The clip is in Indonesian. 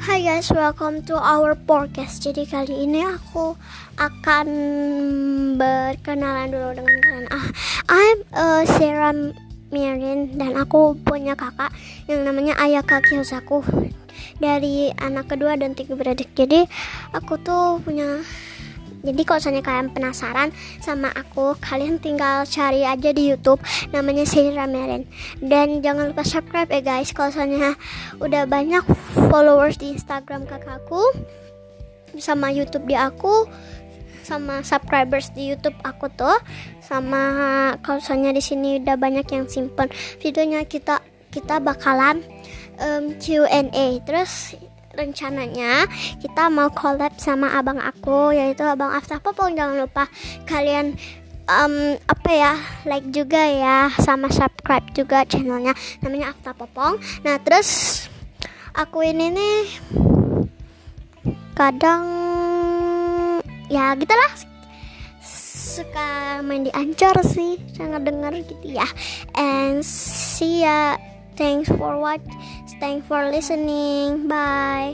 Hai guys, welcome to our podcast. Jadi kali ini aku akan berkenalan dulu dengan kalian. Ah, I'm uh, Sarah Mirin dan aku punya kakak yang namanya Ayaka Kiyosaku dari anak kedua dan tiga beradik. Jadi aku tuh punya jadi kalau misalnya kalian penasaran sama aku, kalian tinggal cari aja di YouTube namanya Sarah Meren. Dan jangan lupa subscribe ya guys. Kalau misalnya udah banyak followers di Instagram kakakku sama YouTube di aku sama subscribers di YouTube aku tuh sama kalau misalnya di sini udah banyak yang simpen videonya kita kita bakalan um, Q&A terus rencananya kita mau collab sama abang aku yaitu abang Afsah Popong. Jangan lupa kalian um, apa ya like juga ya sama subscribe juga channelnya. Namanya Afta Popong. Nah terus aku ini nih kadang ya gitulah. Suka main di ancor sih sangat dengar gitu ya. And see ya thanks for watching. thanks for listening bye